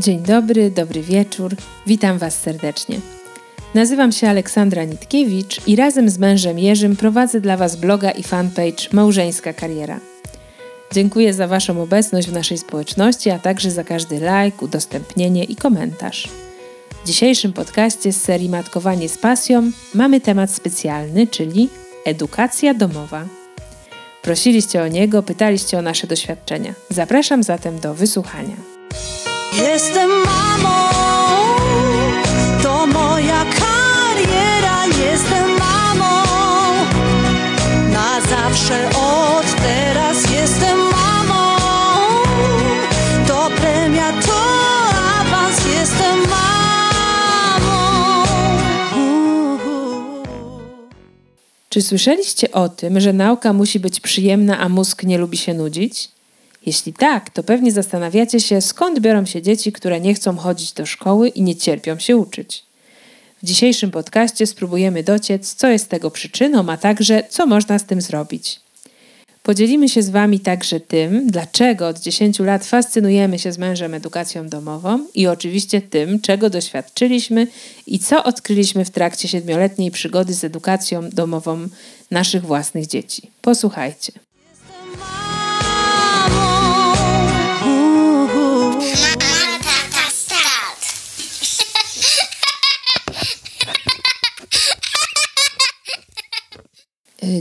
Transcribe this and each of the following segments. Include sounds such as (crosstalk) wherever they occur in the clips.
Dzień dobry, dobry wieczór. Witam Was serdecznie. Nazywam się Aleksandra Nitkiewicz i razem z mężem Jerzym prowadzę dla Was bloga i fanpage Małżeńska Kariera. Dziękuję za Waszą obecność w naszej społeczności, a także za każdy like, udostępnienie i komentarz. W dzisiejszym podcaście z serii Matkowanie z pasją mamy temat specjalny, czyli edukacja domowa. Prosiliście o niego, pytaliście o nasze doświadczenia. Zapraszam zatem do wysłuchania. Jestem mamą, to moja kariera, jestem mamą. Na zawsze od teraz jestem mamą. To premia, to awans, jestem mamą. Czy słyszeliście o tym, że nauka musi być przyjemna, a mózg nie lubi się nudzić? Jeśli tak, to pewnie zastanawiacie się, skąd biorą się dzieci, które nie chcą chodzić do szkoły i nie cierpią się uczyć. W dzisiejszym podcaście spróbujemy dociec, co jest tego przyczyną, a także co można z tym zrobić. Podzielimy się z Wami także tym, dlaczego od 10 lat fascynujemy się z mężem edukacją domową i oczywiście tym, czego doświadczyliśmy i co odkryliśmy w trakcie siedmioletniej przygody z edukacją domową naszych własnych dzieci. Posłuchajcie.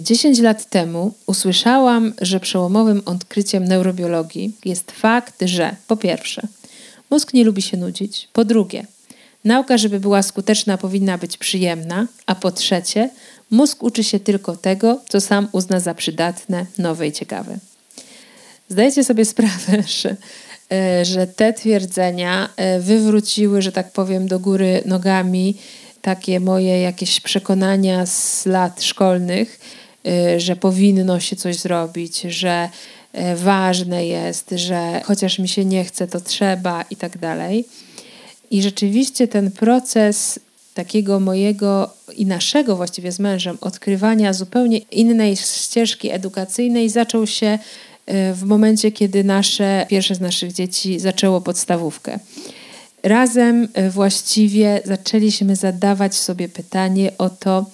Dziesięć lat temu usłyszałam, że przełomowym odkryciem neurobiologii jest fakt, że po pierwsze, mózg nie lubi się nudzić, po drugie, nauka, żeby była skuteczna, powinna być przyjemna, a po trzecie, mózg uczy się tylko tego, co sam uzna za przydatne, nowe i ciekawe. Zdajecie sobie sprawę, (laughs) że, e, że te twierdzenia e, wywróciły, że tak powiem, do góry nogami takie moje jakieś przekonania z lat szkolnych, y, że powinno się coś zrobić, że y, ważne jest, że chociaż mi się nie chce, to trzeba i tak dalej. I rzeczywiście ten proces takiego mojego i naszego właściwie z mężem odkrywania zupełnie innej ścieżki edukacyjnej zaczął się y, w momencie, kiedy nasze pierwsze z naszych dzieci zaczęło podstawówkę razem e, właściwie zaczęliśmy zadawać sobie pytanie o to,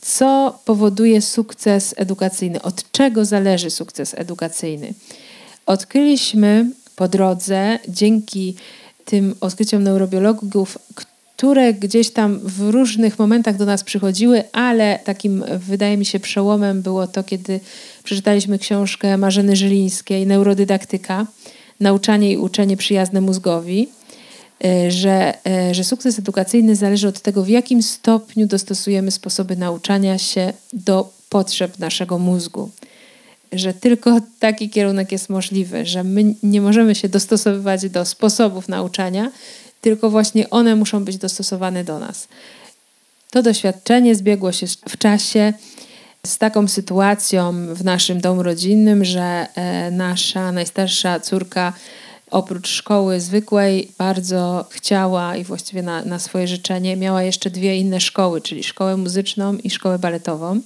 co powoduje sukces edukacyjny, od czego zależy sukces edukacyjny. Odkryliśmy po drodze, dzięki tym odkryciom neurobiologów, które gdzieś tam w różnych momentach do nas przychodziły, ale takim wydaje mi się przełomem było to, kiedy przeczytaliśmy książkę Marzeny Żylińskiej, Neurodydaktyka, Nauczanie i uczenie przyjazne mózgowi. E, że, e, że sukces edukacyjny zależy od tego, w jakim stopniu dostosujemy sposoby nauczania się do potrzeb naszego mózgu. Że tylko taki kierunek jest możliwy, że my nie możemy się dostosowywać do sposobów nauczania, tylko właśnie one muszą być dostosowane do nas. To doświadczenie zbiegło się w czasie z taką sytuacją w naszym domu rodzinnym, że e, nasza najstarsza córka oprócz szkoły zwykłej bardzo chciała i właściwie na, na swoje życzenie miała jeszcze dwie inne szkoły, czyli szkołę muzyczną i szkołę baletową.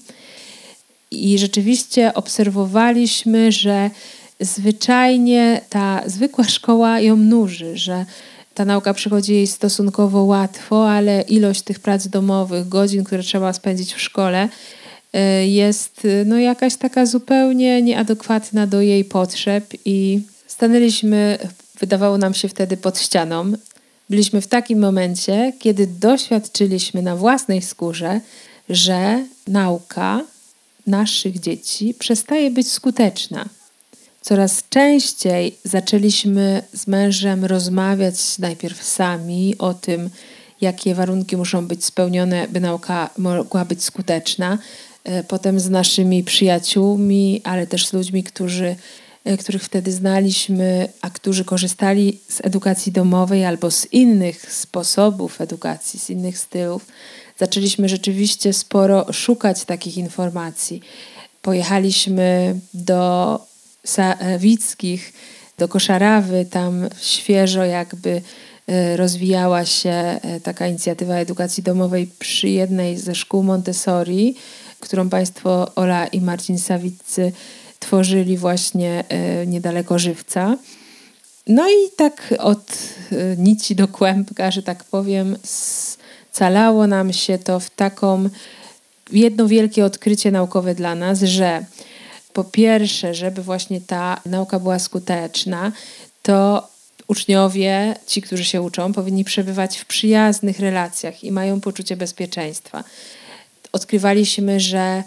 I rzeczywiście obserwowaliśmy, że zwyczajnie ta zwykła szkoła ją nuży, że ta nauka przychodzi jej stosunkowo łatwo, ale ilość tych prac domowych, godzin, które trzeba spędzić w szkole, y, jest no, jakaś taka zupełnie nieadekwatna do jej potrzeb i stanęliśmy, wydawało nam się wtedy pod ścianą. Byliśmy w takim momencie, kiedy doświadczyliśmy na własnej skórze, że nauka naszych dzieci przestaje być skuteczna. Coraz częściej zaczęliśmy z mężem rozmawiać najpierw sami o tym, jakie warunki muszą być spełnione, by nauka mogła być skuteczna. E, potem z naszymi przyjaciółmi, ale też z ludźmi, którzy których wtedy znaliśmy, a którzy korzystali z edukacji domowej albo z innych sposobów edukacji, z innych stylów, zaczęliśmy rzeczywiście sporo szukać takich informacji. Pojechaliśmy do Sawickich, do Koszarawy, tam świeżo jakby e, rozwijała się e, taka inicjatywa edukacji domowej przy jednej ze szkół Montessori, którą Państwo Ola i Marcin Sawiccy tworzyli właśnie e, niedaleko Żywca. No i tak od y, nici do kłębka, że tak powiem, scalało nam się to w taką jedno wielkie odkrycie naukowe dla nas, że po pierwsze, żeby właśnie ta nauka była skuteczna, to uczniowie, ci, którzy się uczą, powinni przebywać w przyjaznych relacjach i mają poczucie bezpieczeństwa. Odkrywaliśmy, że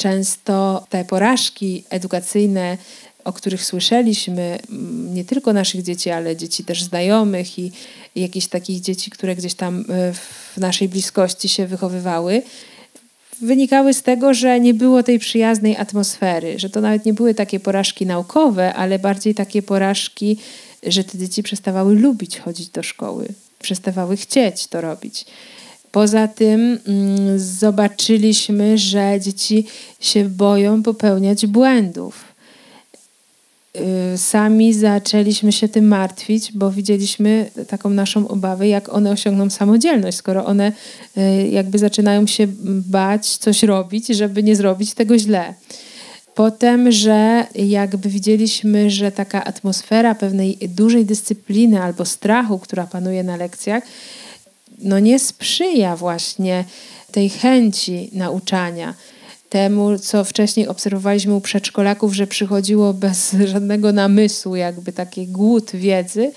często te porażki edukacyjne, o których słyszeliśmy, mm, nie tylko naszych dzieci, ale dzieci też znajomych i, jakichś takich dzieci, które gdzieś tam e, w naszej bliskości się wychowywały, wynikały z tego, że nie było tej przyjaznej atmosfery, że to nawet nie były takie porażki naukowe, ale bardziej takie porażki, że te dzieci przestawały lubić chodzić do szkoły, przestawały chcieć to robić. Poza tym mm, zobaczyliśmy, że dzieci się boją popełniać błędów. Y, sami zaczęliśmy się tym martwić, bo widzieliśmy taką naszą obawę, jak one osiągną samodzielność, skoro one y, jakby zaczynają się bać coś robić, żeby nie zrobić tego źle. Potem, że jakby widzieliśmy, że taka atmosfera pewnej dużej dyscypliny albo strachu, która panuje na lekcjach, no nie sprzyja właśnie tej chęci nauczania temu, co wcześniej obserwowaliśmy u przedszkolaków, że przychodziło bez (laughs) żadnego namysłu, jakby taki głód wiedzy,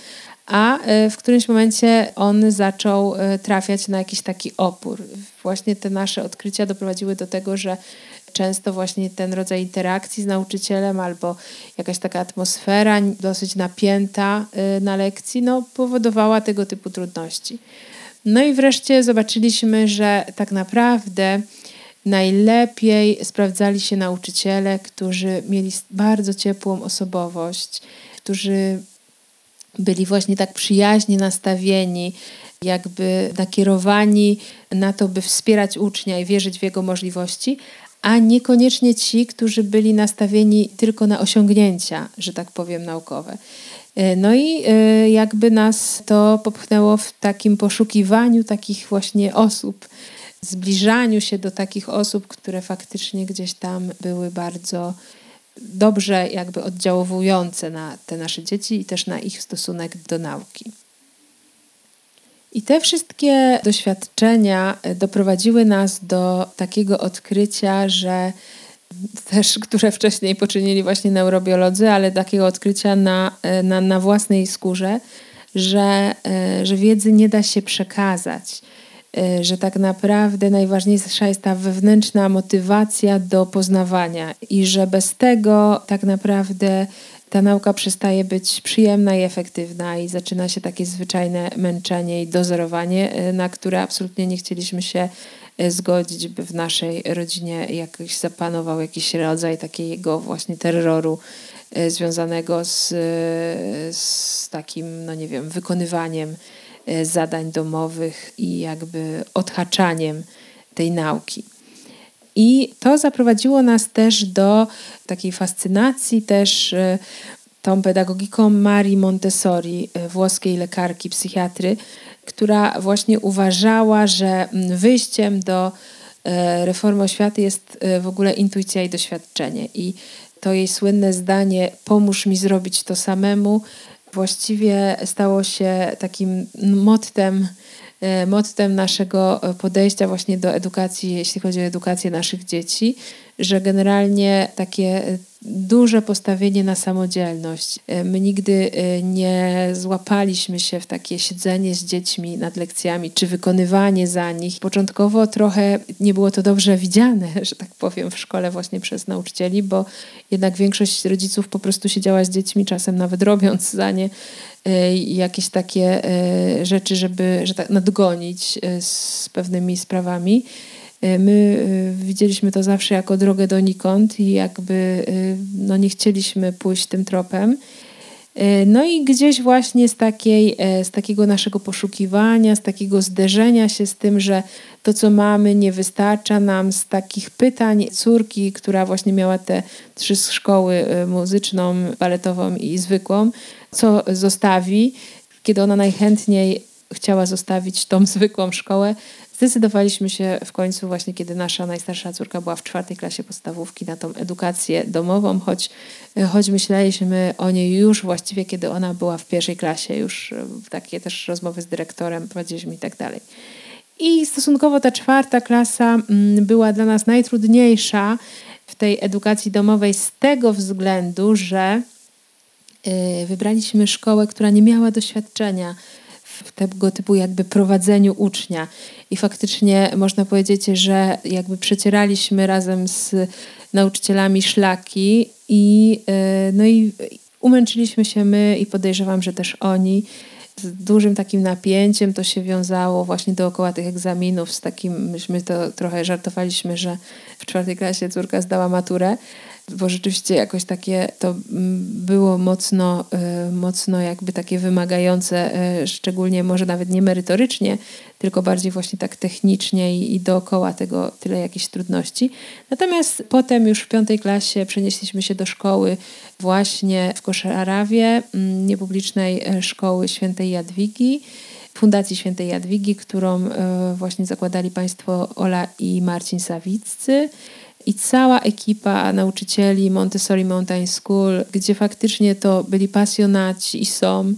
a e, w którymś momencie on zaczął e, trafiać na jakiś taki opór. Właśnie te nasze odkrycia doprowadziły do tego, że często właśnie ten rodzaj interakcji z nauczycielem albo jakaś taka atmosfera dosyć napięta e, na lekcji no, powodowała tego typu trudności. No i wreszcie zobaczyliśmy, że tak naprawdę najlepiej sprawdzali się nauczyciele, którzy mieli bardzo ciepłą osobowość, którzy byli właśnie tak przyjaźnie nastawieni, jakby nakierowani na to, by wspierać ucznia i wierzyć w jego możliwości, a niekoniecznie ci, którzy byli nastawieni tylko na osiągnięcia, że tak powiem, naukowe. E, no i e, jakby nas to popchnęło w takim poszukiwaniu takich właśnie osób, zbliżaniu się do takich osób, które faktycznie gdzieś tam były bardzo dobrze jakby oddziałowujące na te nasze dzieci i też na ich stosunek do nauki. I te wszystkie doświadczenia doprowadziły nas do takiego odkrycia, że też, które wcześniej poczynili właśnie neurobiolodzy, ale takiego odkrycia na, na, na własnej skórze, że, że wiedzy nie da się przekazać Y, że tak naprawdę najważniejsza jest ta wewnętrzna motywacja do poznawania i że bez tego tak naprawdę ta nauka przestaje być przyjemna i efektywna i zaczyna się takie zwyczajne męczenie i dozorowanie, y, na które absolutnie nie chcieliśmy się y, zgodzić, by w naszej rodzinie jakoś zapanował jakiś rodzaj takiego właśnie terroru związanego z, z takim, no nie wiem, wykonywaniem E, zadań domowych i jakby odhaczaniem tej nauki. I to zaprowadziło nas też do takiej fascynacji też e, tą pedagogiką Marii Montessori, e, włoskiej lekarki, psychiatry, która właśnie uważała, że wyjściem do reformy oświaty jest w ogóle intuicja i doświadczenie. I to jej słynne zdanie: Pomóż mi zrobić to samemu, właściwie stało się takim mottem, e, mottem naszego podejścia właśnie do edukacji, jeśli chodzi o edukację naszych dzieci, że generalnie takie duże postawienie na samodzielność. E, my nigdy e, nie złapaliśmy się w takie siedzenie z dziećmi nad lekcjami, czy wykonywanie za nich. Początkowo trochę nie było to dobrze widziane, (laughs) że tak powiem, w szkole właśnie przez nauczycieli, bo jednak większość rodziców po prostu siedziała z dziećmi, czasem nawet robiąc za nie e, jakieś takie rzeczy, żeby że tak nadgonić z pewnymi sprawami. My widzieliśmy to zawsze jako drogę donikąd i jakby no, nie chcieliśmy pójść tym tropem. No i gdzieś właśnie z, takiej, z takiego naszego poszukiwania, z takiego zderzenia się z tym, że to, co mamy, nie wystarcza nam, z takich pytań córki, która właśnie miała te trzy szkoły muzyczną, baletową i zwykłą, co zostawi, kiedy ona najchętniej chciała zostawić tą (laughs) zwykłą szkołę, zdecydowaliśmy się w końcu właśnie, kiedy nasza najstarsza córka była w czwartej klasie podstawówki na tą edukację domową, choć, choć myśleliśmy o niej już właściwie, kiedy ona była w pierwszej klasie, już takie też rozmowy z dyrektorem prowadziliśmy i tak dalej. I stosunkowo ta czwarta klasa mm, była dla nas najtrudniejsza w tej edukacji domowej z tego względu, że y, wybraliśmy szkołę, która nie miała doświadczenia w tego typu jakby prowadzeniu ucznia. I faktycznie można powiedzieć, że jakby przecieraliśmy razem z nauczycielami szlaki i, y, no i umęczyliśmy się my i podejrzewam, że też oni z dużym takim napięciem to się wiązało właśnie dookoła tych egzaminów z takim, myśmy to trochę żartowaliśmy, że w czwartej klasie córka zdała maturę, bo rzeczywiście jakoś takie to mm, było mocno, y, mocno jakby takie wymagające, y, szczególnie może nawet nie merytorycznie, tylko bardziej właśnie tak technicznie i, i dookoła tego tyle jakichś trudności. Natomiast potem już w piątej klasie przenieśliśmy się do szkoły właśnie w Koszarawie, mm, niepublicznej y, szkoły świętej Jadwigi. Fundacji Świętej Jadwigi, którą właśnie zakładali państwo Ola i Marcin Sawiccy i cała ekipa nauczycieli Montessori Mountain School, gdzie faktycznie to byli pasjonaci i są.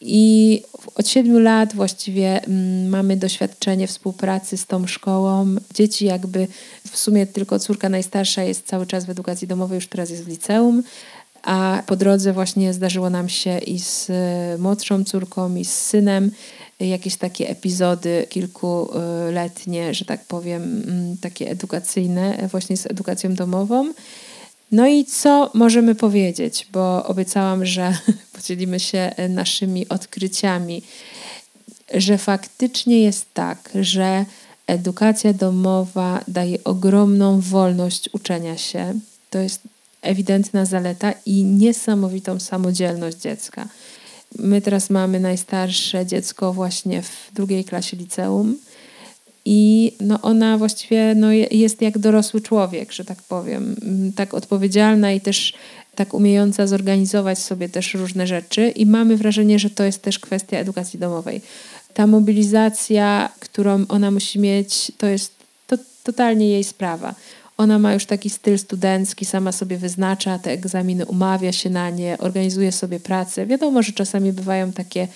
I od siedmiu lat właściwie mm, mamy doświadczenie współpracy z tą szkołą. Dzieci jakby, w sumie tylko córka najstarsza jest cały czas w edukacji domowej, już teraz jest w liceum, a po drodze właśnie zdarzyło nam się i z młodszą córką, i z synem jakieś takie epizody kilkuletnie, że tak powiem, mm, takie edukacyjne, właśnie z edukacją domową. No i co możemy powiedzieć, bo obiecałam, że (laughs) podzielimy się naszymi odkryciami, że faktycznie jest tak, że edukacja domowa daje ogromną wolność uczenia się. To jest ewidentna zaleta i niesamowitą samodzielność dziecka. My teraz mamy najstarsze dziecko właśnie w drugiej klasie liceum i no ona właściwie no jest jak dorosły człowiek, że tak powiem. Mm, tak odpowiedzialna i też tak umiejąca zorganizować sobie też różne rzeczy i mamy wrażenie, że to jest też kwestia edukacji domowej. Ta mobilizacja, którą ona musi mieć, to jest to, totalnie jej sprawa. Ona ma już taki styl studencki, sama sobie wyznacza te egzaminy, umawia się na nie, organizuje sobie pracę. Wiadomo, że czasami bywają takie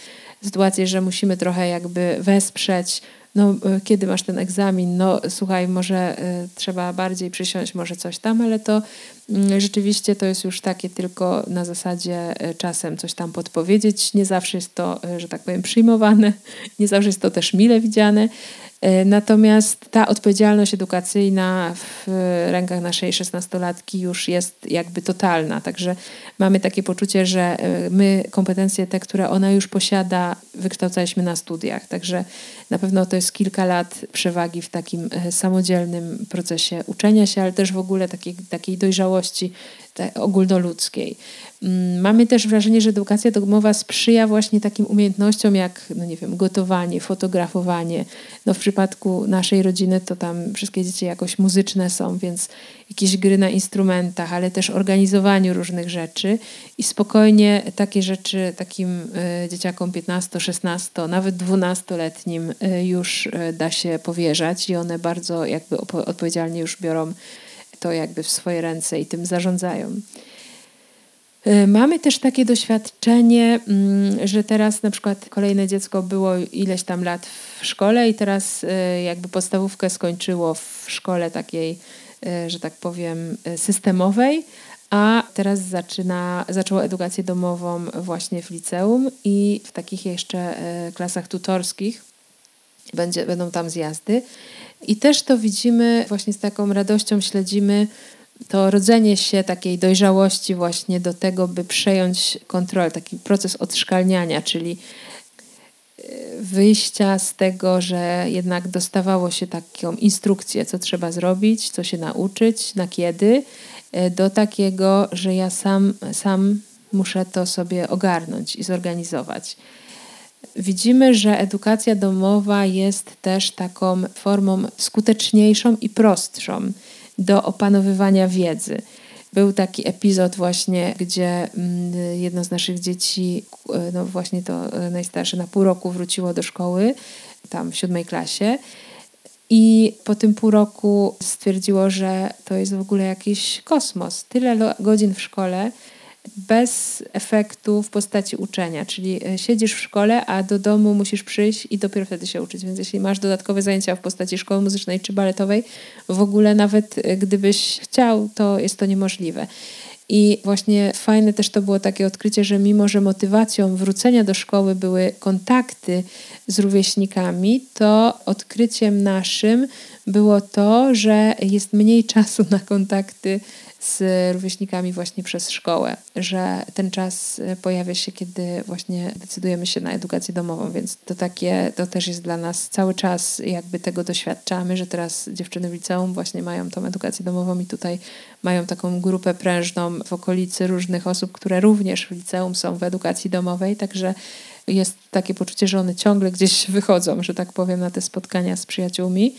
sytuacje, że musimy trochę jakby wesprzeć. No, e, kiedy masz ten egzamin? No, słuchaj, może y, trzeba bardziej przysiąść, może coś tam, ale to y, rzeczywiście to jest już takie tylko na zasadzie y, czasem coś tam podpowiedzieć. Nie zawsze jest to, że tak powiem, przyjmowane, (laughs) nie zawsze jest to też mile widziane. E, natomiast ta odpowiedzialność edukacyjna w rękach naszej szesnastolatki już jest jakby totalna. Także mamy takie poczucie, że e, my kompetencje te, które ona już posiada, wykształcaliśmy na studiach. Także na pewno to jest kilka lat przewagi w takim e, samodzielnym procesie uczenia się, ale też w ogóle takiej, takiej dojrzałości ogólnoludzkiej. Mm, mamy też wrażenie, że edukacja domowa sprzyja właśnie takim umiejętnościom jak, no nie wiem, gotowanie, fotografowanie. No w przypadku naszej rodziny to tam wszystkie dzieci jakoś muzyczne są, więc jakieś gry na instrumentach, ale też organizowaniu różnych rzeczy i spokojnie takie rzeczy takim y, dzieciakom 15, 16, nawet 12-letnim y, już y, da się powierzać i one bardzo jakby odpowiedzialnie już biorą to jakby w swoje ręce i tym zarządzają. E, mamy też takie doświadczenie, mm, że teraz na przykład kolejne dziecko było ileś tam lat w szkole i teraz e, jakby podstawówkę skończyło w szkole takiej, e, że tak powiem, systemowej, a teraz zaczyna, zaczęło edukację domową właśnie w liceum i w takich jeszcze klasach tutorskich będzie, będą tam zjazdy. I też to widzimy, właśnie z taką radością śledzimy to rodzenie się takiej dojrzałości właśnie do tego, by przejąć kontrolę, taki proces odszkalniania, czyli e, wyjścia z tego, że jednak dostawało się taką instrukcję, co trzeba zrobić, co się nauczyć, na kiedy, e, do takiego, że ja sam, sam muszę to sobie ogarnąć i zorganizować. Widzimy, że edukacja domowa jest też taką formą skuteczniejszą i prostszą do opanowywania wiedzy. Był taki epizod właśnie, gdzie mm, jedno z naszych dzieci, no właśnie to najstarsze, na pół roku wróciło do szkoły, tam w siódmej klasie. I po tym pół roku stwierdziło, że to jest w ogóle jakiś kosmos. Tyle godzin w szkole, bez efektu w postaci uczenia, czyli e, siedzisz w szkole, a do domu musisz przyjść i dopiero wtedy się uczyć. Więc jeśli masz dodatkowe zajęcia w postaci szkoły muzycznej czy baletowej, w ogóle nawet e, gdybyś chciał, to jest to niemożliwe. I właśnie fajne też to było takie odkrycie, że mimo, że motywacją wrócenia do szkoły były kontakty z rówieśnikami, to odkryciem naszym było to, że jest mniej (laughs) czasu na kontakty z rówieśnikami właśnie przez szkołę, że ten czas e, pojawia się, kiedy właśnie decydujemy się na edukację domową, więc to takie, to też jest dla nas cały czas jakby tego doświadczamy, że teraz dziewczyny w liceum właśnie mają tą edukację domową i tutaj mają taką grupę prężną w okolicy różnych osób, które również w liceum są w edukacji domowej, także jest takie poczucie, że one ciągle gdzieś wychodzą, że tak powiem, na te spotkania z przyjaciółmi.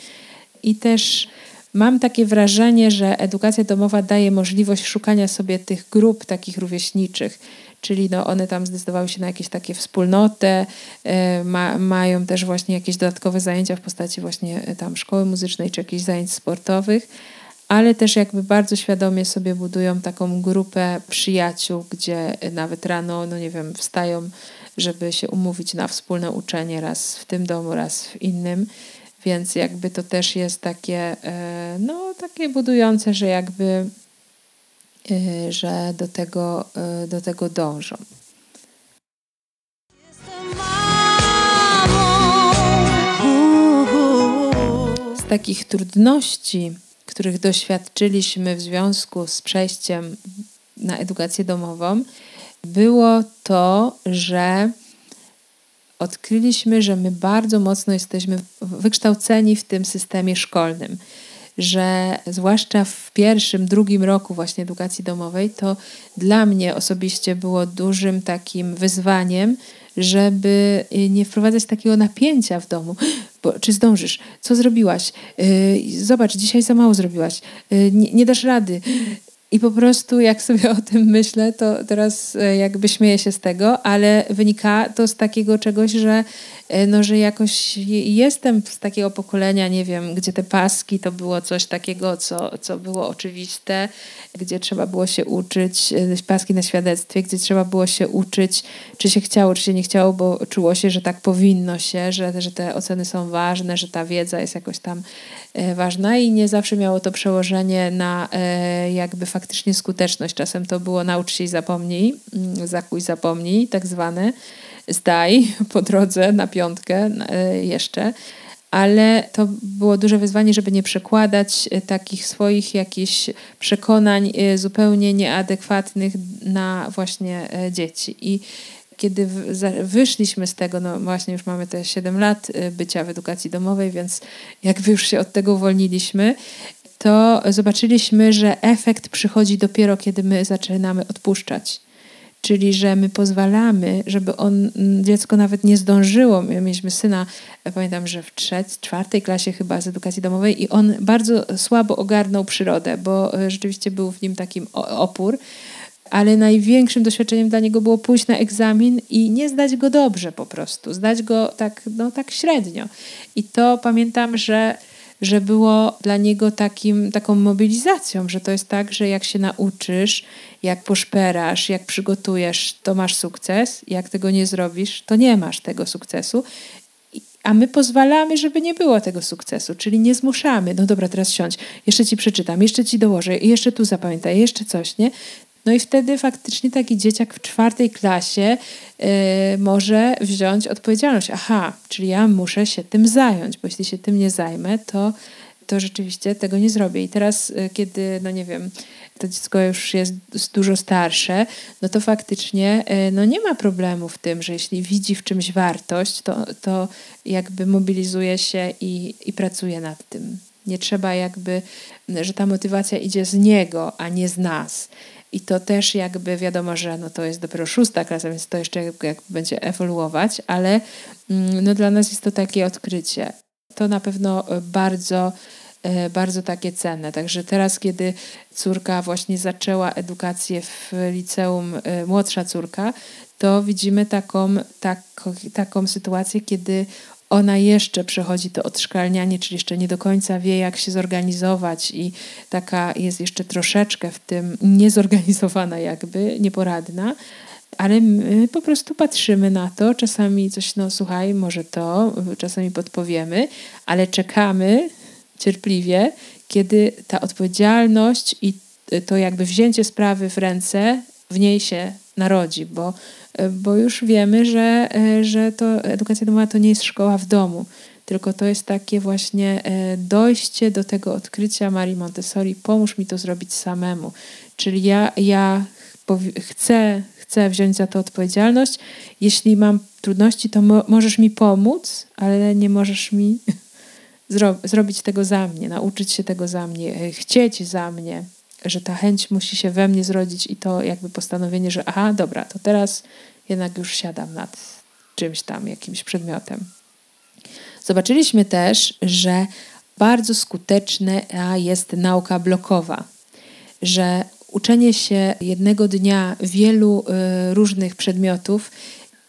I też Mam takie wrażenie, że edukacja domowa daje możliwość szukania sobie tych grup takich rówieśniczych, czyli no one tam zdecydowały się na jakieś takie wspólnotę, e, ma, mają też właśnie jakieś dodatkowe zajęcia w postaci właśnie e, tam szkoły muzycznej czy jakichś zajęć sportowych, ale też jakby bardzo świadomie sobie budują taką grupę przyjaciół, gdzie nawet rano, no nie wiem, wstają, żeby się umówić na wspólne uczenie raz w tym domu, raz w innym. Więc jakby to też jest takie, e, no, takie budujące, że jakby, e, że do tego, e, do tego dążą. Z takich trudności, których doświadczyliśmy w związku z przejściem na edukację domową, było to, że odkryliśmy, że my bardzo mocno jesteśmy wykształceni w tym systemie szkolnym. Że zwłaszcza w pierwszym, drugim roku właśnie edukacji domowej, to dla mnie osobiście było dużym takim wyzwaniem, żeby nie wprowadzać takiego napięcia w domu. (gasps) Bo, czy zdążysz? Co zrobiłaś? Yy, zobacz, dzisiaj za mało zrobiłaś. Yy, nie, nie dasz rady. I po prostu jak sobie (laughs) o tym myślę, to teraz e, jakby śmieję się z tego, ale wynika to z takiego czegoś, że E, no, że jakoś jestem z takiego pokolenia, nie wiem, gdzie te paski to było coś takiego, co, co było oczywiste, gdzie trzeba było się uczyć, e, paski na świadectwie, gdzie trzeba było się uczyć, czy się chciało, czy się nie chciało, bo czuło się, że tak powinno się, że, że te oceny są ważne, że ta wiedza jest jakoś tam ważna i nie zawsze miało to przełożenie na jakby faktycznie skuteczność. Czasem to było naucz się i zapomnij, mm, zakuj zapomnij, tak zwane zdaj (laughs) po drodze na piątkę e, jeszcze, ale to było duże wyzwanie, żeby nie przekładać e, takich swoich jakichś przekonań e, zupełnie nieadekwatnych na właśnie dzieci. I kiedy wyszliśmy z tego, no właśnie już mamy te 7 lat bycia w edukacji domowej, więc jakby już się od tego uwolniliśmy, to zobaczyliśmy, że efekt przychodzi dopiero, kiedy my zaczynamy odpuszczać czyli że my pozwalamy, żeby on, mm, dziecko nawet nie zdążyło. My mieliśmy syna, pamiętam, że w trzeciej, czwartej klasie chyba z edukacji domowej i on bardzo słabo ogarnął przyrodę, bo e, rzeczywiście był w nim takim opór. Ale największym doświadczeniem dla niego było pójść na egzamin i nie zdać go dobrze po prostu, zdać go tak, no, tak średnio. I to pamiętam, że że było dla niego takim, taką mobilizacją, że to jest tak, że jak się nauczysz, jak poszperasz, jak przygotujesz, to masz sukces. Jak tego nie zrobisz, to nie masz tego sukcesu. A my pozwalamy, żeby nie było tego sukcesu, czyli nie zmuszamy. No dobra, teraz siądź, jeszcze ci przeczytam, jeszcze ci dołożę, jeszcze tu zapamiętaj, jeszcze coś, nie? No i wtedy faktycznie taki dzieciak w czwartej klasie yy, może wziąć odpowiedzialność. Aha, czyli ja muszę się tym zająć, bo jeśli się tym nie zajmę, to, to rzeczywiście tego nie zrobię. I teraz, yy, kiedy, no nie wiem, to dziecko już jest dużo starsze, no to faktycznie yy, no nie ma problemu w tym, że jeśli widzi w czymś wartość, to, to jakby mobilizuje się i, i pracuje nad tym. Nie trzeba jakby, że ta motywacja idzie z niego, a nie z nas. I to też jakby wiadomo, że no to jest dopiero szósta klasa, więc to jeszcze jakby będzie ewoluować, ale mm, no dla nas jest to takie odkrycie. To na pewno bardzo e, bardzo takie cenne. Także teraz, kiedy córka właśnie zaczęła edukację w liceum, e, młodsza córka, to widzimy taką, tak, taką sytuację, kiedy ona jeszcze przechodzi to odszkalnianie, czyli jeszcze nie do końca wie, jak się zorganizować i taka jest jeszcze troszeczkę w tym niezorganizowana jakby, nieporadna, ale my po prostu patrzymy na to, czasami coś, no słuchaj, może to, czasami podpowiemy, ale czekamy cierpliwie, kiedy ta odpowiedzialność i to jakby wzięcie sprawy w ręce w niej się narodzi, bo, bo już wiemy, że, że to edukacja domowa to nie jest szkoła w domu, tylko to jest takie właśnie e, dojście do tego odkrycia Marii Montessori, pomóż mi to zrobić samemu. Czyli ja, ja chcę, chcę wziąć za to odpowiedzialność. Jeśli mam trudności, to mo możesz mi pomóc, ale nie możesz mi (laughs) zro zrobić tego za mnie, nauczyć się tego za mnie, e, chcieć za mnie, że ta chęć musi się we mnie zrodzić i to jakby postanowienie, że aha, dobra, to teraz jednak już siadam nad czymś tam, jakimś przedmiotem. Zobaczyliśmy też, że bardzo skuteczna jest nauka blokowa, że uczenie się jednego dnia wielu y, różnych przedmiotów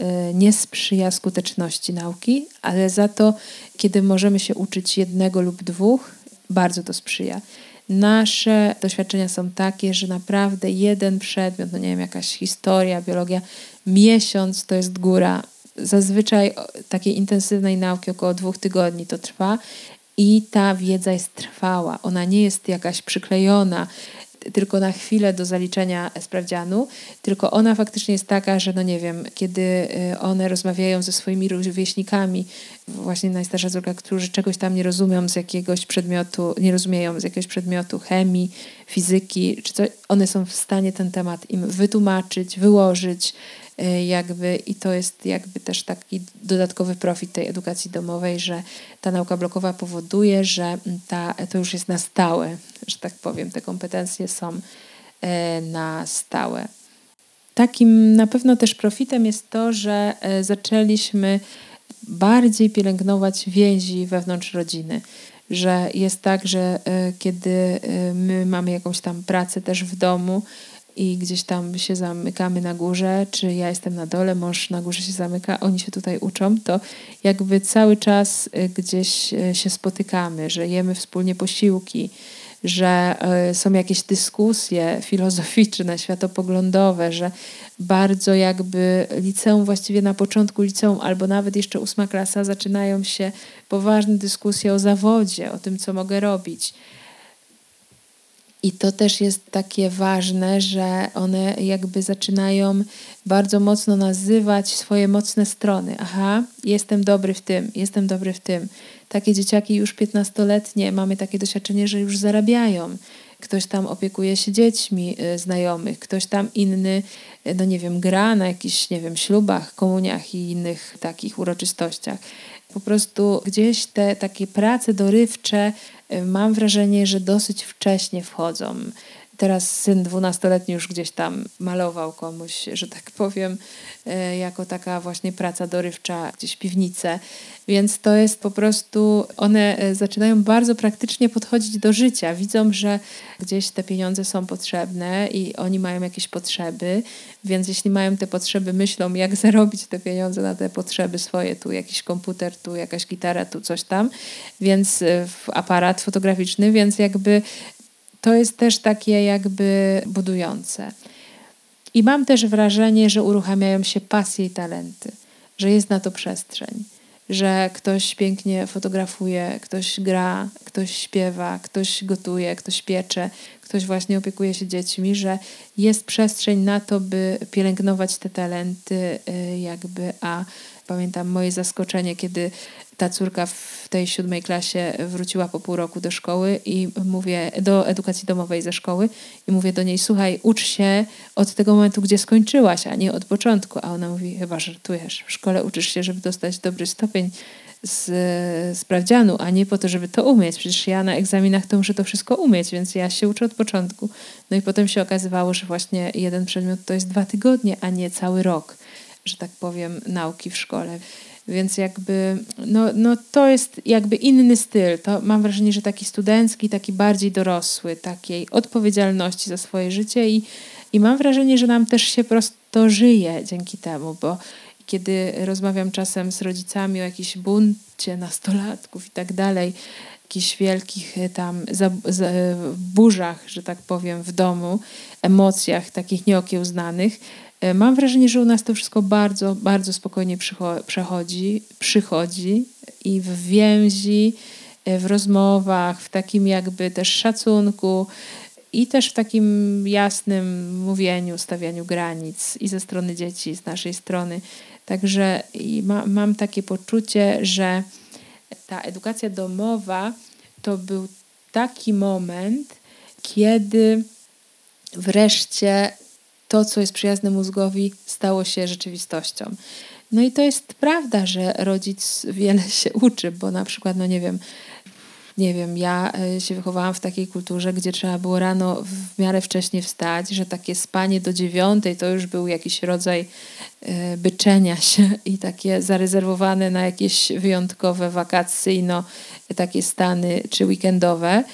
y, nie sprzyja skuteczności nauki, ale za to, kiedy możemy się uczyć jednego lub dwóch, bardzo to sprzyja. Nasze doświadczenia są takie, że naprawdę jeden przedmiot, no nie wiem, jakaś historia, biologia, miesiąc to jest góra. Zazwyczaj takiej intensywnej nauki około dwóch tygodni to trwa i ta wiedza jest trwała. Ona nie jest jakaś przyklejona tylko na chwilę do zaliczenia sprawdzianu, tylko ona faktycznie jest taka, że no nie wiem, kiedy y, one rozmawiają ze swoimi rówieśnikami, właśnie najstarsza córka, którzy czegoś tam nie rozumią z jakiegoś przedmiotu, nie rozumieją z jakiegoś przedmiotu chemii, fizyki, czy coś, one są w stanie ten temat im wytłumaczyć, wyłożyć, Y, jakby i to jest jakby też taki dodatkowy profit tej edukacji domowej, że ta nauka blokowa powoduje, że ta, to już jest na stałe, że tak powiem, te kompetencje są y, na stałe. Takim na pewno też profitem jest to, że y, zaczęliśmy bardziej pielęgnować więzi wewnątrz rodziny. Że jest tak, że kiedy my mamy jakąś tam pracę też w domu, i gdzieś tam się zamykamy na górze, czy ja jestem na dole, mąż na górze się zamyka, oni się tutaj uczą, to jakby cały czas gdzieś się spotykamy, że jemy wspólnie posiłki, że y, są jakieś dyskusje filozoficzne, światopoglądowe, że bardzo jakby liceum, właściwie na początku liceum albo nawet jeszcze ósma klasa zaczynają się poważne dyskusje o zawodzie, o tym, co mogę robić i to też jest takie ważne, że one jakby zaczynają bardzo mocno nazywać swoje mocne strony. Aha, jestem dobry w tym, jestem dobry w tym. Takie dzieciaki już 15-letnie, mamy takie doświadczenie, że już zarabiają. Ktoś tam opiekuje się dziećmi y, znajomych, ktoś tam inny, y, no nie wiem, gra na jakichś, nie wiem, ślubach, komuniach i innych takich uroczystościach. Po prostu gdzieś te takie prace dorywcze mam wrażenie, że dosyć wcześnie wchodzą. Teraz syn dwunastoletni już gdzieś tam malował komuś, że tak powiem, e, jako taka właśnie praca dorywcza, gdzieś piwnicę. Więc to jest po prostu, one e, zaczynają bardzo praktycznie podchodzić do życia. Widzą, że gdzieś te pieniądze są potrzebne i oni mają jakieś potrzeby, więc jeśli mają te potrzeby, myślą, jak (laughs) zarobić te pieniądze na te potrzeby swoje. Tu jakiś komputer, tu jakaś gitara, tu coś tam, więc e, aparat fotograficzny, więc jakby to jest też takie jakby budujące. I mam też wrażenie, że uruchamiają się pasje i talenty, że jest na to przestrzeń, że ktoś pięknie fotografuje, ktoś gra, ktoś śpiewa, ktoś gotuje, ktoś piecze, ktoś właśnie opiekuje się dziećmi, że jest przestrzeń na to, by pielęgnować te talenty, y, jakby, a pamiętam moje zaskoczenie, kiedy ta córka w tej siódmej klasie wróciła po pół roku do szkoły i mówię, do edukacji domowej ze szkoły i mówię do niej, słuchaj, ucz się od tego momentu, gdzie skończyłaś, a nie od początku. A ona mówi, chyba żartujesz, w szkole uczysz się, żeby dostać dobry stopień z sprawdzianu, a nie po to, żeby to umieć. Przecież ja na egzaminach to muszę to wszystko umieć, więc ja się uczę od początku. No i potem się okazywało, że właśnie jeden przedmiot to jest dwa tygodnie, a nie cały rok, że tak powiem, nauki w szkole. Więc jakby, no, no to jest jakby inny styl. To mam wrażenie, że taki studencki, taki bardziej dorosły, takiej odpowiedzialności za swoje życie i, i mam wrażenie, że nam też się prosto żyje dzięki temu, bo kiedy rozmawiam czasem z rodzicami o jakimś buncie nastolatków i tak dalej, jakichś wielkich e, tam za, burzach, że tak powiem, w domu, emocjach takich nieokiełznanych, e, mam wrażenie, że u nas to wszystko bardzo, bardzo spokojnie przechodzi, przychodzi i w więzi, e, w rozmowach, w takim jakby też szacunku i też w takim jasnym mówieniu, stawianiu granic i ze strony dzieci, i z naszej strony. Także ma, mam takie poczucie, że ta edukacja domowa to był taki moment, kiedy wreszcie to, co jest przyjazne mózgowi, stało się rzeczywistością. No i to jest prawda, że rodzic wiele się uczy, bo na przykład, no nie wiem, nie wiem, ja e, się wychowałam w takiej kulturze, gdzie trzeba było rano w miarę wcześnie wstać, że takie spanie do dziewiątej to już był jakiś rodzaj e, byczenia się i takie zarezerwowane na jakieś wyjątkowe wakacyjno takie stany czy weekendowe.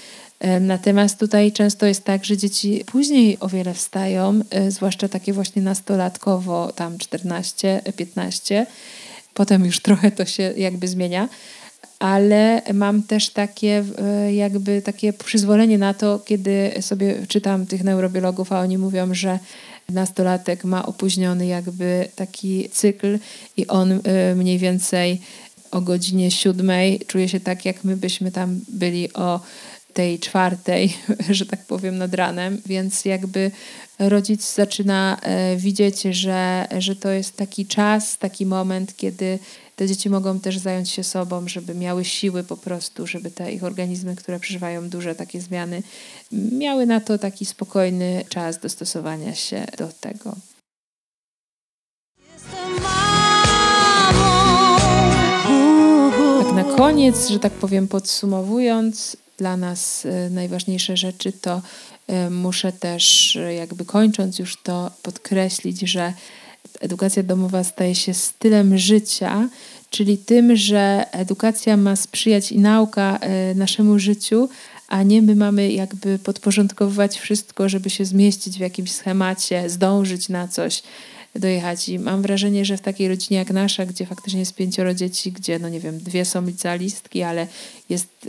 E, natomiast tutaj często jest tak, że dzieci później o wiele wstają, zwłaszcza takie właśnie nastolatkowo, tam 14, 15. Potem już trochę to się jakby zmienia ale mam też takie e, jakby takie przyzwolenie na to, kiedy sobie czytam tych neurobiologów, a oni mówią, że nastolatek ma opóźniony jakby taki cykl i on e, mniej więcej o godzinie siódmej czuje się tak, jak my byśmy tam byli o tej czwartej, (laughs) że tak powiem, nad ranem, więc jakby rodzic zaczyna e, widzieć, że, że to jest taki czas, taki moment, kiedy te dzieci mogą też zająć się sobą, żeby miały siły po prostu, żeby te ich organizmy, które przeżywają duże takie zmiany, miały na to taki spokojny czas dostosowania się do tego. Tak na koniec, że tak powiem, podsumowując, dla nas e, najważniejsze rzeczy to e, muszę też, e, jakby kończąc już to, podkreślić, że edukacja domowa staje się stylem życia, czyli tym, że edukacja ma sprzyjać i nauka naszemu życiu, a nie my mamy jakby podporządkowywać wszystko, żeby się zmieścić w jakimś schemacie, zdążyć na coś dojechać. I mam wrażenie, że w takiej rodzinie jak nasza, gdzie faktycznie jest pięcioro dzieci, gdzie, no nie wiem, dwie są licealistki, ale jest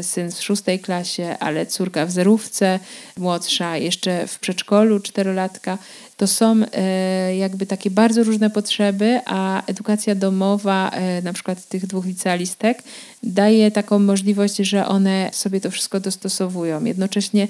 y, syn w szóstej klasie, ale córka w zerówce, młodsza jeszcze w przedszkolu, czterolatka, to są y, jakby takie bardzo różne potrzeby, a edukacja domowa, y, na przykład tych dwóch licealistek, daje taką możliwość, że one sobie to wszystko dostosowują. Jednocześnie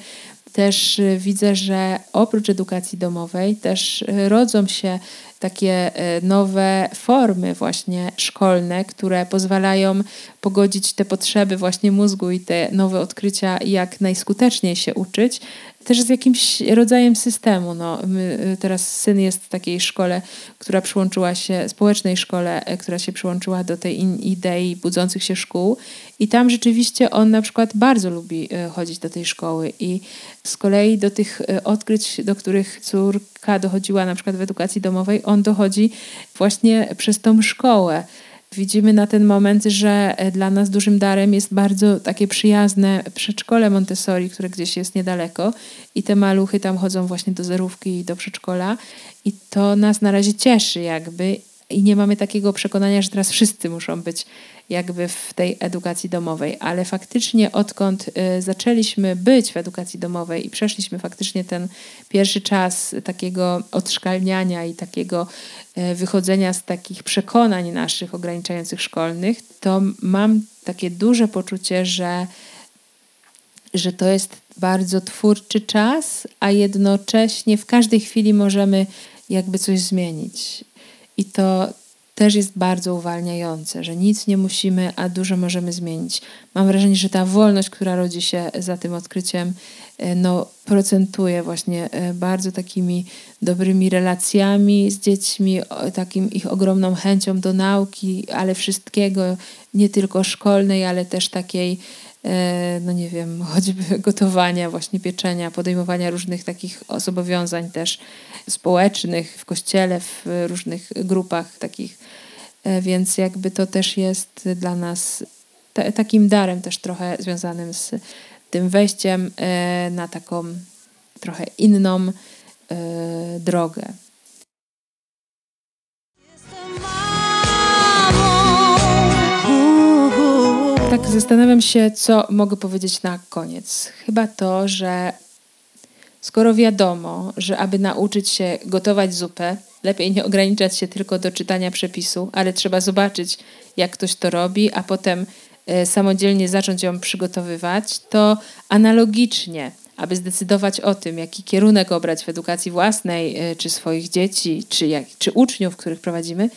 też y, widzę, że oprócz edukacji domowej też y, rodzą się takie y, nowe formy właśnie szkolne, które pozwalają pogodzić te potrzeby właśnie mózgu i te nowe odkrycia, jak najskuteczniej się uczyć, też z jakimś rodzajem systemu. No, my, teraz syn jest w takiej szkole, która przyłączyła się, społecznej szkole, e, która się przyłączyła do tej idei budzących się szkół i tam rzeczywiście on na przykład bardzo lubi e, chodzić do tej szkoły i z kolei do tych e, odkryć, do których córka dochodziła na przykład w edukacji domowej, on dochodzi właśnie przez tą szkołę. Widzimy na ten moment, że e, dla nas dużym darem jest bardzo takie przyjazne przedszkole Montessori, które gdzieś jest niedaleko i te maluchy tam chodzą właśnie do zerówki i do przedszkola i to nas na razie cieszy jakby i nie mamy takiego przekonania, że teraz wszyscy muszą być jakby w tej edukacji domowej, ale faktycznie odkąd y, zaczęliśmy być w edukacji domowej i przeszliśmy faktycznie ten pierwszy czas takiego odszkalniania i takiego y, wychodzenia z takich przekonań naszych ograniczających szkolnych, to mam takie duże poczucie, że że to jest bardzo twórczy czas, a jednocześnie w każdej chwili możemy jakby coś zmienić. I to też jest bardzo uwalniające, że nic nie musimy, a dużo możemy zmienić. Mam wrażenie, że ta wolność, która rodzi się za tym odkryciem, e, no, procentuje właśnie e, bardzo takimi dobrymi relacjami z dziećmi, takim ich ogromną chęcią do nauki, ale wszystkiego, nie tylko szkolnej, ale też takiej no nie wiem, (laughs) choćby gotowania, właśnie pieczenia, podejmowania różnych takich zobowiązań też społecznych w kościele, w różnych grupach takich więc jakby to też jest dla nas takim darem też trochę związanym z tym wejściem na taką trochę inną drogę. Tak zastanawiam się, co mogę powiedzieć na koniec. Chyba to, że skoro wiadomo, że aby nauczyć się gotować zupę, lepiej nie ograniczać się tylko do czytania przepisu, ale trzeba zobaczyć, jak ktoś to robi, a potem e, samodzielnie zacząć ją przygotowywać, to analogicznie, aby zdecydować o tym, jaki kierunek obrać w edukacji własnej, e, czy swoich dzieci, czy, jak, czy uczniów, których prowadzimy,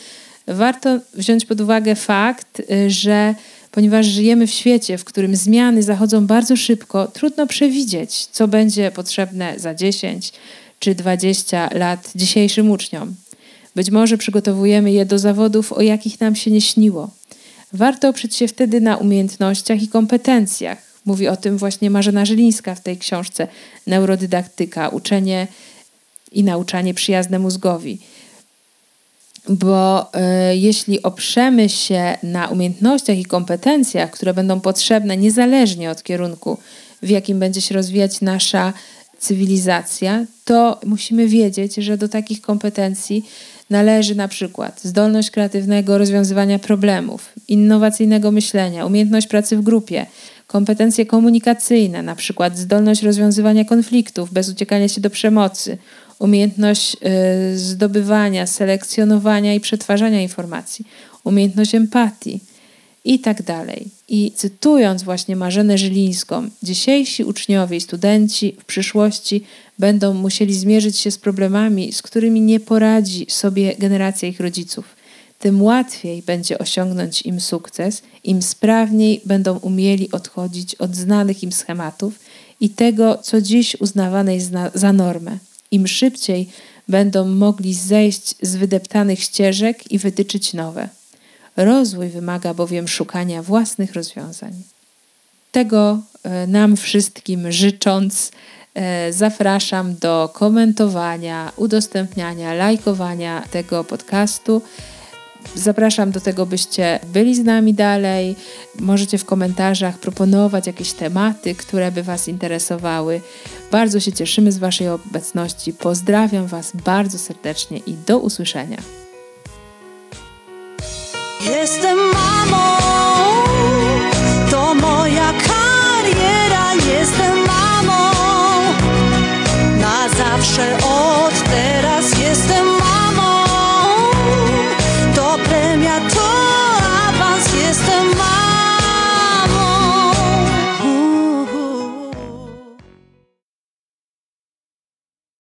warto wziąć pod uwagę fakt, e, że ponieważ żyjemy w świecie, w którym zmiany zachodzą bardzo szybko, trudno przewidzieć, co będzie potrzebne za 10 czy 20 lat dzisiejszym uczniom. Być może przygotowujemy je do zawodów, o jakich nam się nie śniło. Warto oprzeć się wtedy na umiejętnościach i kompetencjach. Mówi o tym właśnie Marzena Żylińska w tej książce Neurodydaktyka, uczenie i nauczanie przyjazne mózgowi bo y, jeśli oprzemy się na umiejętnościach i kompetencjach, które będą potrzebne niezależnie od kierunku, w jakim będzie się rozwijać nasza cywilizacja, to musimy wiedzieć, że do takich kompetencji należy na przykład zdolność kreatywnego rozwiązywania problemów, innowacyjnego myślenia, umiejętność pracy w grupie, kompetencje komunikacyjne, na przykład zdolność rozwiązywania konfliktów bez uciekania się do przemocy, umiejętność y, zdobywania, selekcjonowania i przetwarzania informacji, umiejętność empatii i tak dalej. I cytując właśnie Marzenę Żylińską, dzisiejsi uczniowie i studenci w przyszłości będą musieli zmierzyć się z problemami, z którymi nie poradzi sobie generacja ich rodziców. Tym łatwiej będzie osiągnąć im sukces, im sprawniej będą umieli odchodzić od znanych im schematów i tego, co dziś uznawane jest za normę im szybciej będą mogli zejść z wydeptanych ścieżek i wytyczyć nowe. Rozwój wymaga bowiem szukania własnych rozwiązań. Tego e, nam wszystkim życząc, e, zapraszam do komentowania, udostępniania, lajkowania tego podcastu. Zapraszam do tego, byście byli z nami dalej. Możecie w komentarzach proponować jakieś tematy, które by Was interesowały. Bardzo się cieszymy z Waszej obecności. Pozdrawiam Was bardzo serdecznie i do usłyszenia. Jestem mamą, to moja kariera. Jestem mamą, na zawsze.